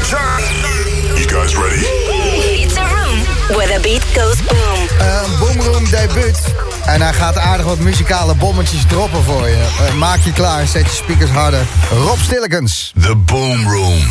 You guys ready? It's a room where the beat goes boom. Een Boomroom debuut. En hij gaat aardig wat muzikale bommetjes droppen voor je. Eh, maak je klaar, zet je speakers harder. Rob Stillekens. The Boom Room.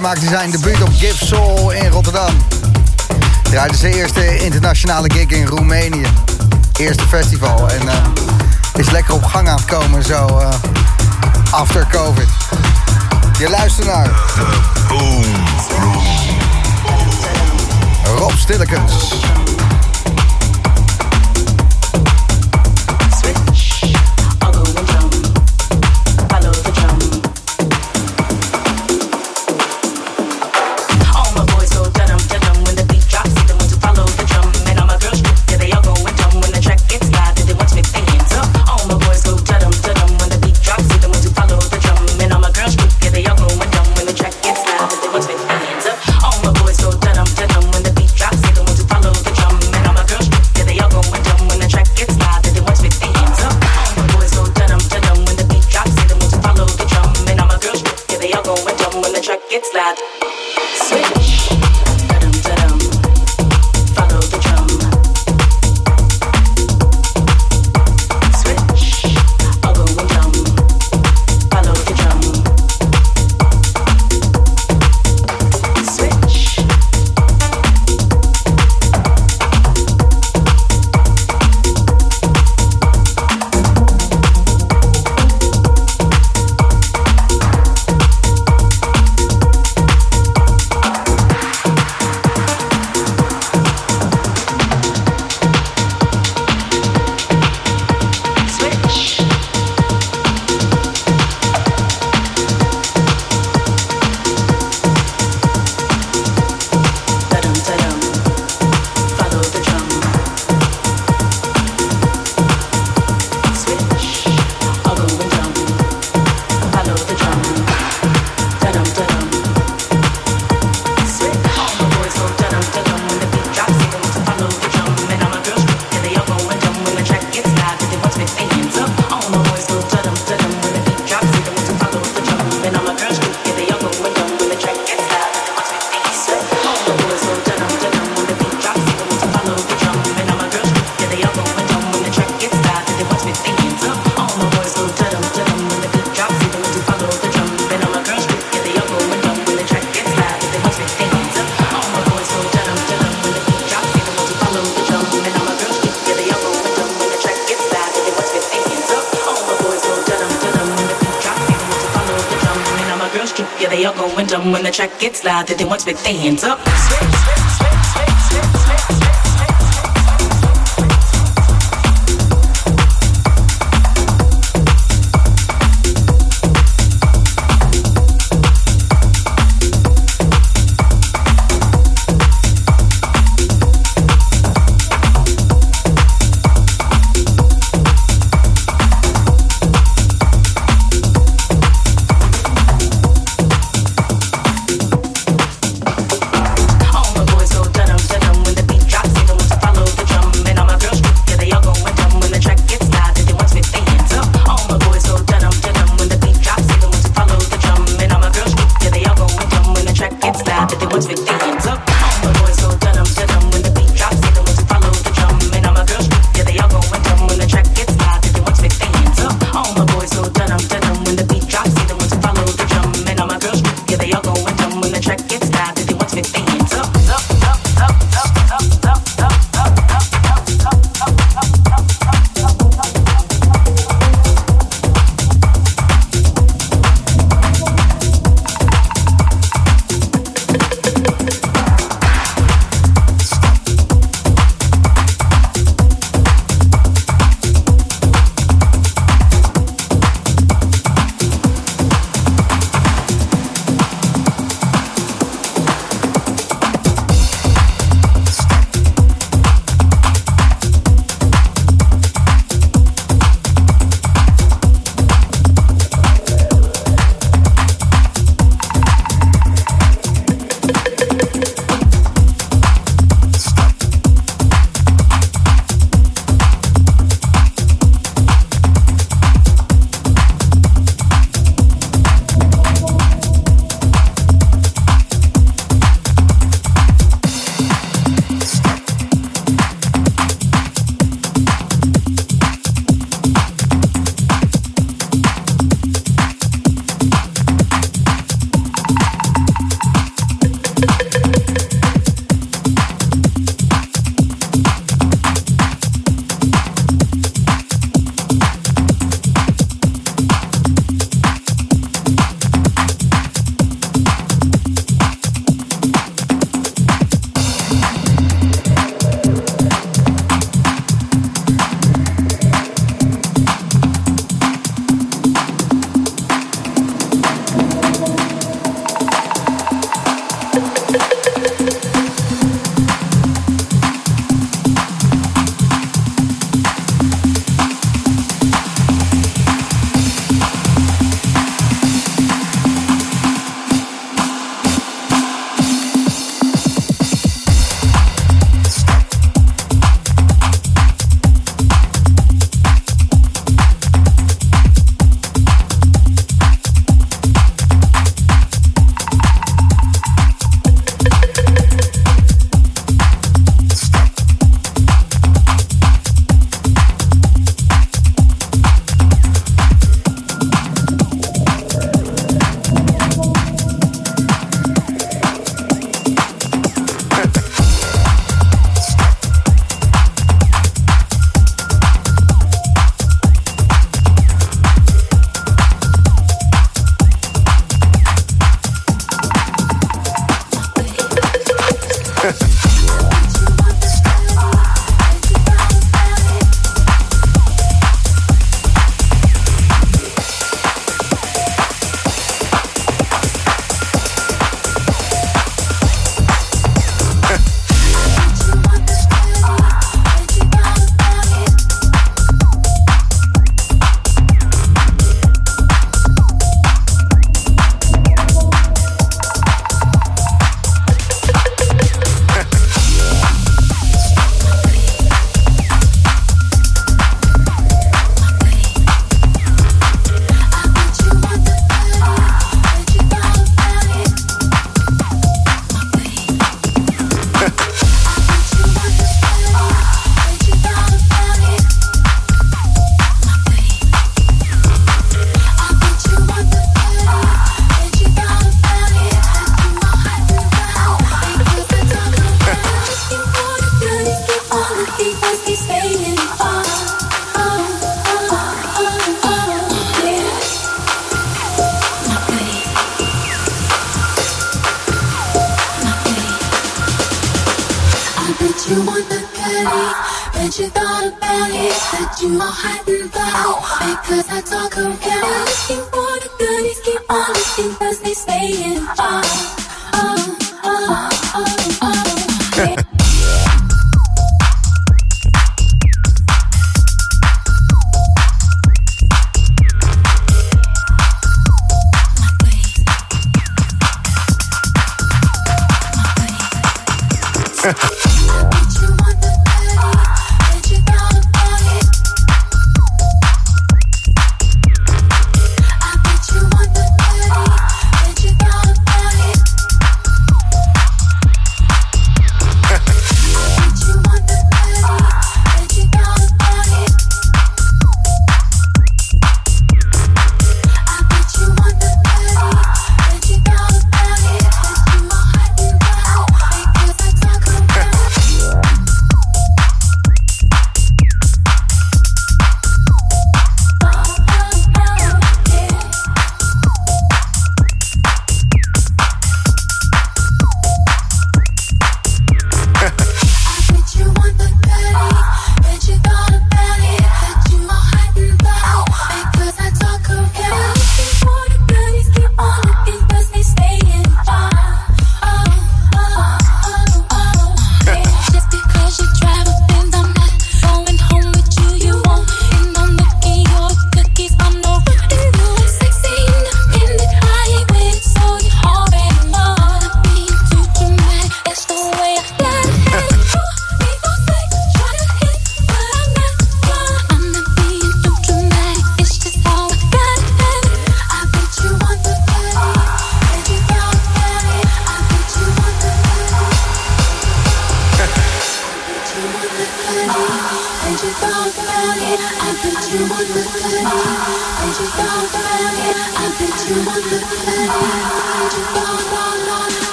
Jaar maakte zijn debuut op Give Soul in Rotterdam. Draaide zijn eerste internationale gig in Roemenië. Eerste festival. En uh, is lekker op gang aan het komen zo uh, after COVID. Je luistert naar... Boom Room. Rob Stillekens. track gets louder than their hands up.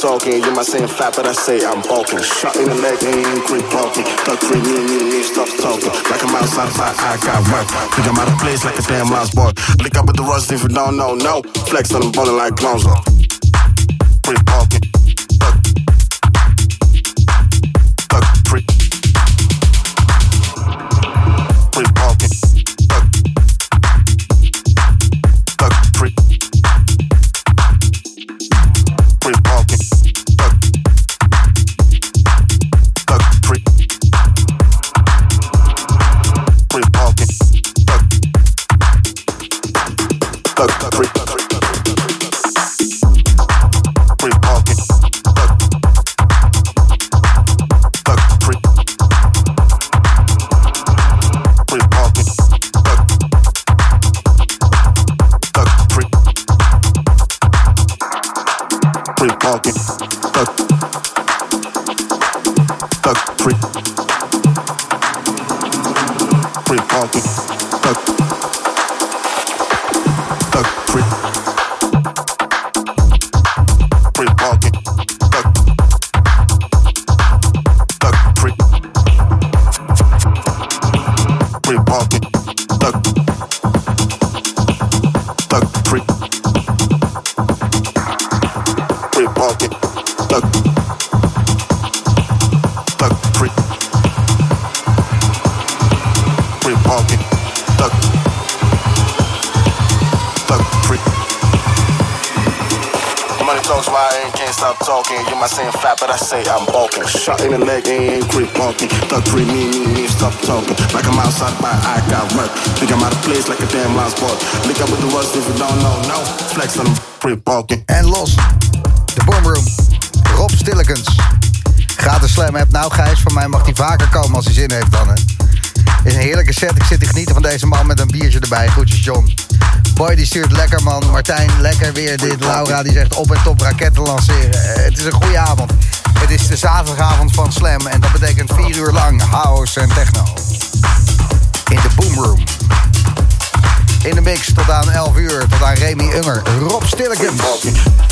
Talking. You might saying fat, but I say I'm bulking. Shot in the leg, ain't creep walking. Duck creep, me, me, me, stop talking. Like I'm outside, outside, I got work. Think I'm out of place like a damn lost boy. Lick up with the rust if you don't know, no. Flex on them ballin' like Lonzo. Creep Flex on them, creep walking. En los. De Boomroom. Rob Stillekens. Gratis slam app. Nou Gijs, van mij mag hij vaker komen als hij zin heeft dan. Hè. Is een heerlijke set. Ik zit te genieten van deze man met een biertje erbij. Groetjes John. Boy die stuurt lekker man. Martijn lekker weer dit. Laura die zegt op en top raketten lanceren. Eh, het is een goede avond. Het is de zaterdagavond van Slam. En dat betekent vier uur lang house en techno. In de Boomroom. In de mix tot aan 11 uur. Tot aan Remy Unger. Rob Stillekens.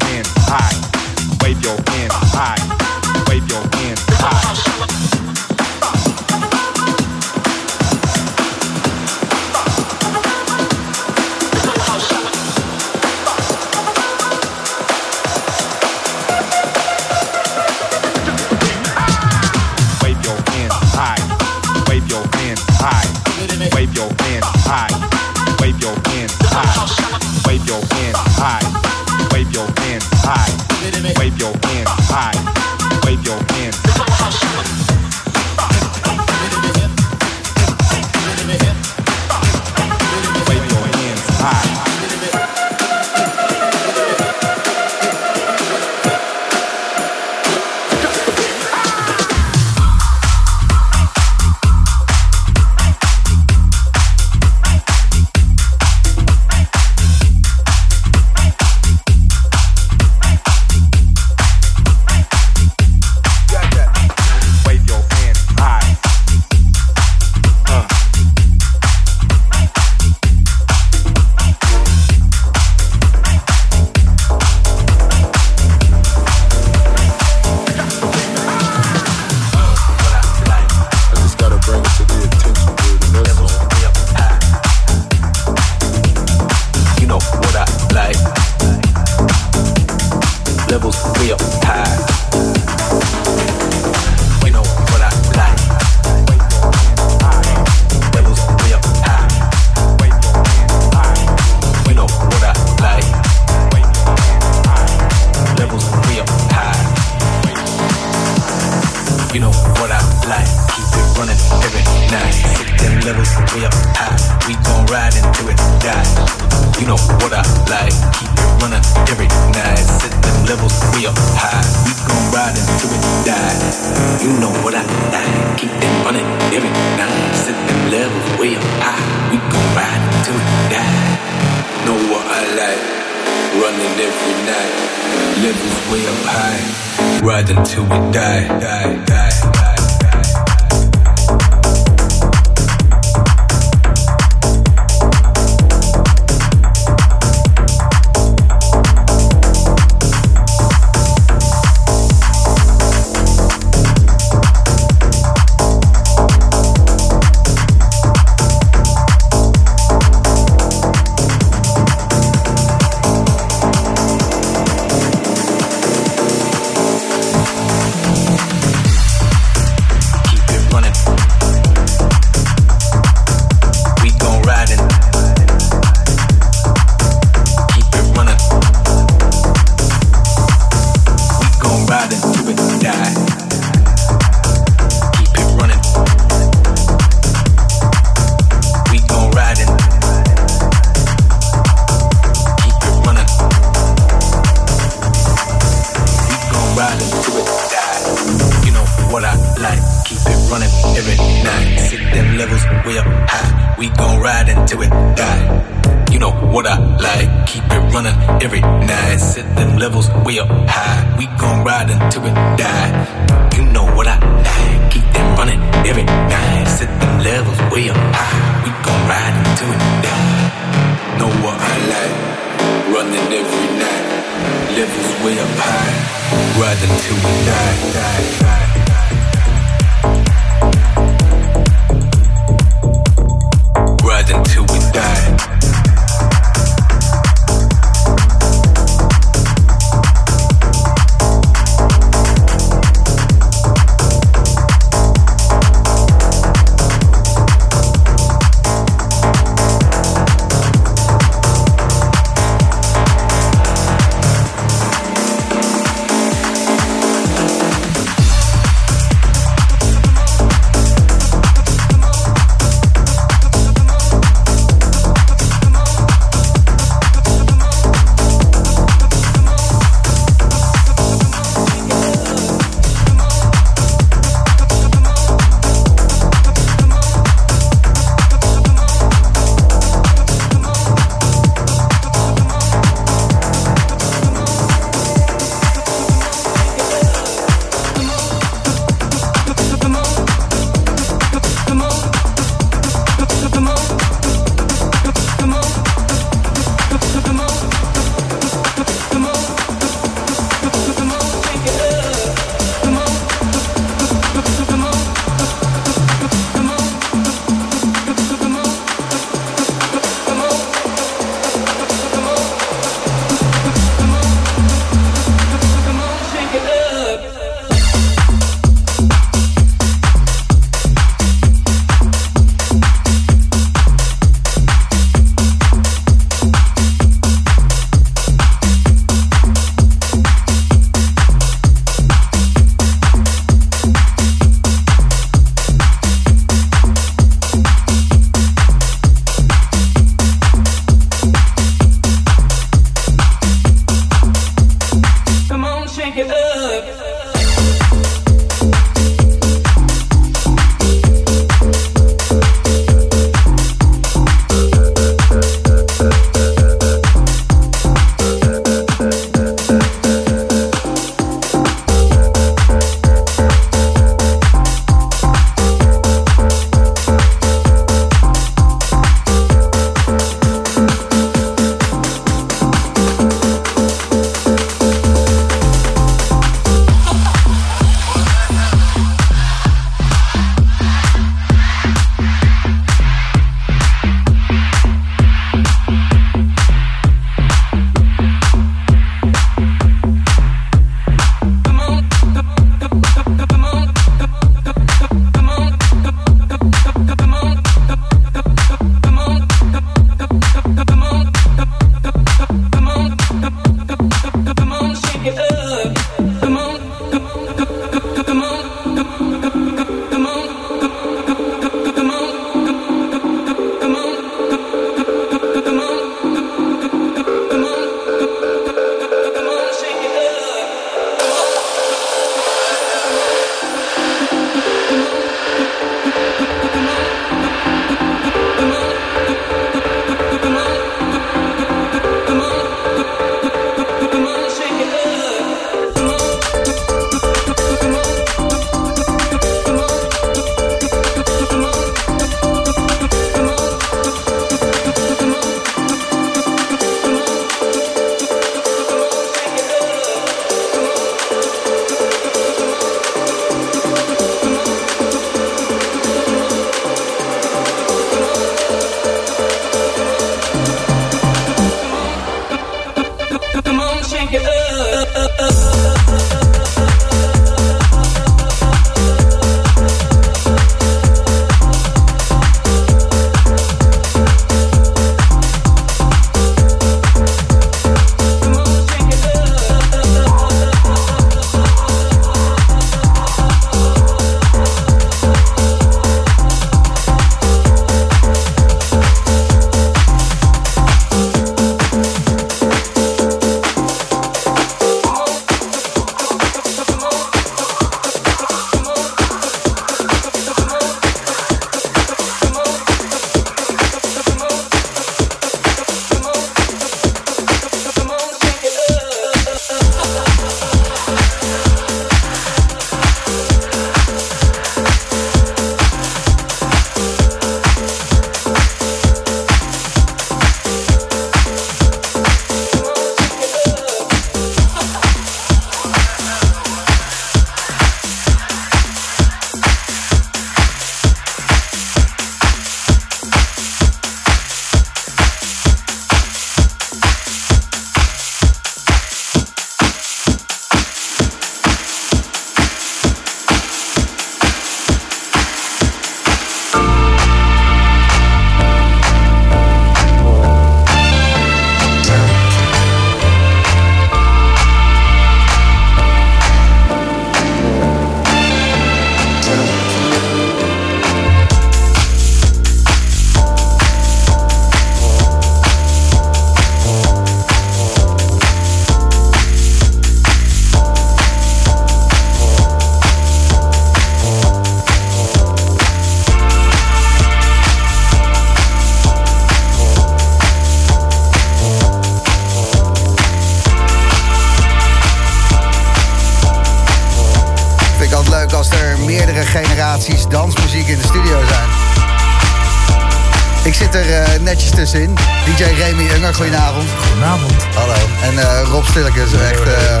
Ik zit er eh, netjes tussenin. DJ Remy Unger, goedenavond. Goedenavond. Hallo. En eh, Rob Stillekes, echt eh,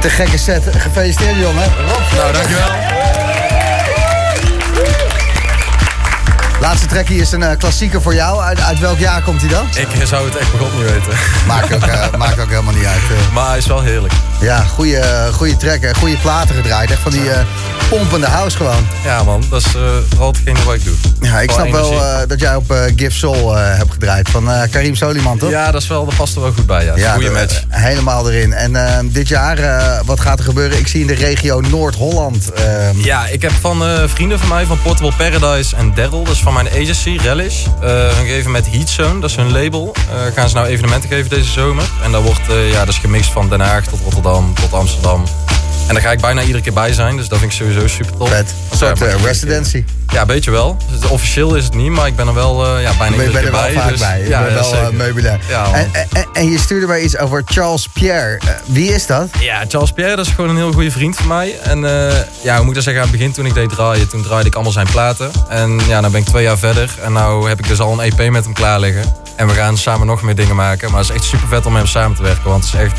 te gekke set. Gefeliciteerd jongen. Rob Nou, dankjewel. Laatste trekkie is een klassieker voor jou. Uit, uit welk jaar komt hij dan? Ik zou het echt begot niet weten. Maakt ook, maakt ook helemaal niet uit. Maar hij is wel heerlijk. Ja, goede, goede trekken, goede platen gedraaid. Echt van die eh, pompende house gewoon. Ja man, dat is vooral hetgene wat ik doe. Ja, ik snap wel eh, dat jij op eh, Give Soul hebt gedraaid. Van Karim Soliman, toch? Ja, dat, is wel, dat past er wel goed bij. Ja. Goeie de- match. Helemaal erin. En dit jaar, wat gaat er gebeuren? Ik zie in de regio Noord-Holland. eh, Ja, ik heb van vrienden van mij, van Portable Paradise en Daryl, is van mijn agency, Relish, hun gegeven met Heatzone, dat is hun label. gaan ze nou evenementen geven deze zomer. En dat wordt, ja, dat is gemixt van Den Haag tot Rotterdam, tot Amsterdam. En daar ga ik bijna iedere keer bij zijn, dus dat vind ik sowieso super tof. vet. Een soort Ja, eh, residency. Ja, weet je wel. Dus officieel is het niet, maar ik ben er wel eh, ja, bijna Ik ben, iedere ben er keer wel bij. vaak dus- bij. Ik Ja, ben wel eh, meubilair. En, en, en je stuurde mij iets over Charles Pierre. Eh, wie is dat? Ja, Charles Pierre, dat is gewoon een heel goede vriend van mij. En eh, ja, hoe moet ik dat zeggen, aan het begin toen ik deed draaien, toen draaide ik allemaal zijn platen. En ja, dan ben ik twee jaar verder en nou heb ik dus al een EP met hem klaar liggen. En we gaan samen nog meer dingen maken. Maar het is echt super vet om met hem samen te werken, want het is echt,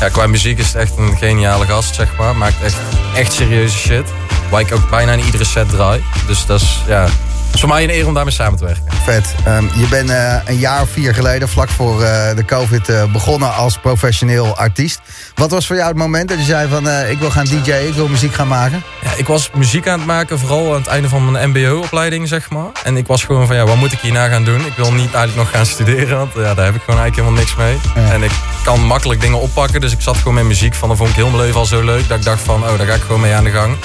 ja, qua muziek is het echt een geniale gast, zeg maar. Maakt echt, echt serieuze shit, waar ik ook bijna in iedere set draai. Dus dat is, ja, is voor mij een eer om daarmee samen te werken. Vet. Ehm, je bent eh, een jaar of vier geleden, vlak voor eh, de COVID, eh, begonnen als professioneel artiest. Wat was voor jou het moment dat je zei van ik wil gaan DJ'en, ik wil muziek gaan maken? Ja, ik was muziek aan het maken, vooral aan het einde van mijn mbo-opleiding, zeg maar. En ik was gewoon van, ja, wat moet ik hierna gaan doen? Ik wil niet eigenlijk nog gaan studeren, want ja, daar heb ik gewoon eigenlijk helemaal niks mee. Ja. En ik kan makkelijk dingen oppakken, dus ik zat gewoon met muziek van, dat vond ik heel mijn leven al zo leuk, dat ik dacht van, oh, daar ga ik gewoon mee aan de gang.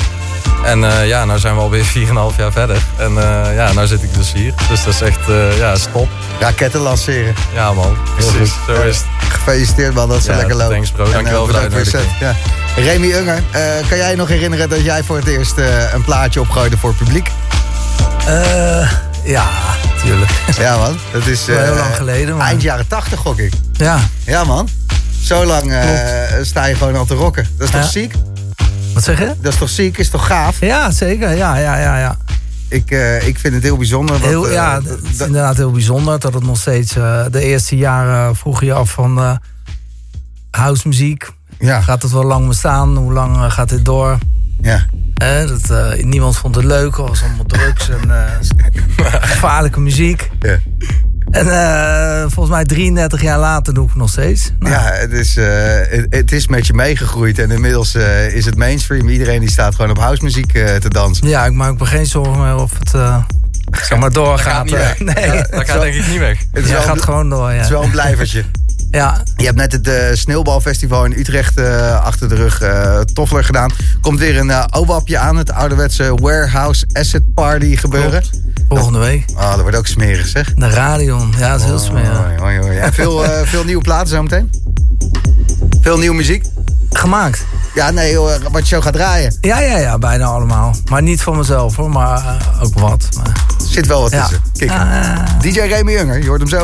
En eh, ja, nou zijn we alweer 4,5 jaar verder. En eh, ja, nou zit ik dus hier. Dus dat is echt, eh, ja, stop. Raketten lanceren. Ja man, precies. Zo is het. Gefeliciteerd man, dat is Ja, lekker loopt. thanks, bro. Dankjewel voor de uitnodiging. Ja. Remy Unger, eh, kan jij je nog herinneren dat jij voor het eerst eh, een plaatje opgooide voor het publiek? Eh, ja, tuurlijk. Ja man, dat is eh, heel lang geleden, maar- eind jaren 80 gok ik. Ja, Ja man, zo lang eh, sta je gewoon al te rocken. Dat is toch Ja. ziek? Wat zeg je? Dat is toch ziek, is toch gaaf? Ja, zeker. Ja, ja, ja, ja. Ik, eh, ik vind het heel bijzonder. wat, Heel, eh, ja, dat- het is inderdaad heel bijzonder dat het nog steeds... eh, de eerste jaren vroeg je af van housemuziek. ja, Gaat het wel lang bestaan? Hoe lang eh, gaat dit door? ja. Eh, dat, eh, niemand vond het leuk. Het was allemaal drugs en eh, gevaarlijke muziek. Ja. En eh, volgens mij 33 jaar later doe ik het nog steeds. Nou, Ja, het is, eh, het, het is met je meegegroeid en inmiddels eh, is het mainstream. Iedereen die staat gewoon op housemuziek eh, te dansen. ja, ik maak me geen zorgen meer of het eh, zeg maar doorgaat. niet weg. Nee, Dat gaat denk ik niet weg. Het ja, gaat gewoon door. het is Ja. wel een blijvertje. ja, Je hebt net het eh, Sneeuwbalfestival in Utrecht eh, achter de rug uh, Toffler gedaan. Komt weer een eh OWAPje aan, het ouderwetse Warehouse Asset Party gebeuren. volgende week. Oh, dat wordt ook smerig zeg. De Radion. Ja, dat is heel smerig. Hoi, hoi. En veel, veel nieuwe platen zometeen? Veel nieuwe muziek? Gemaakt. Ja, nee, wat je zo gaat draaien. Ja, ja, ja, bijna allemaal. Maar niet voor mezelf hoor, maar ook wat. Maar, Zit wel wat ja. tussen. Ja, ja, ja. DJ Remy Junger, je hoort hem zo.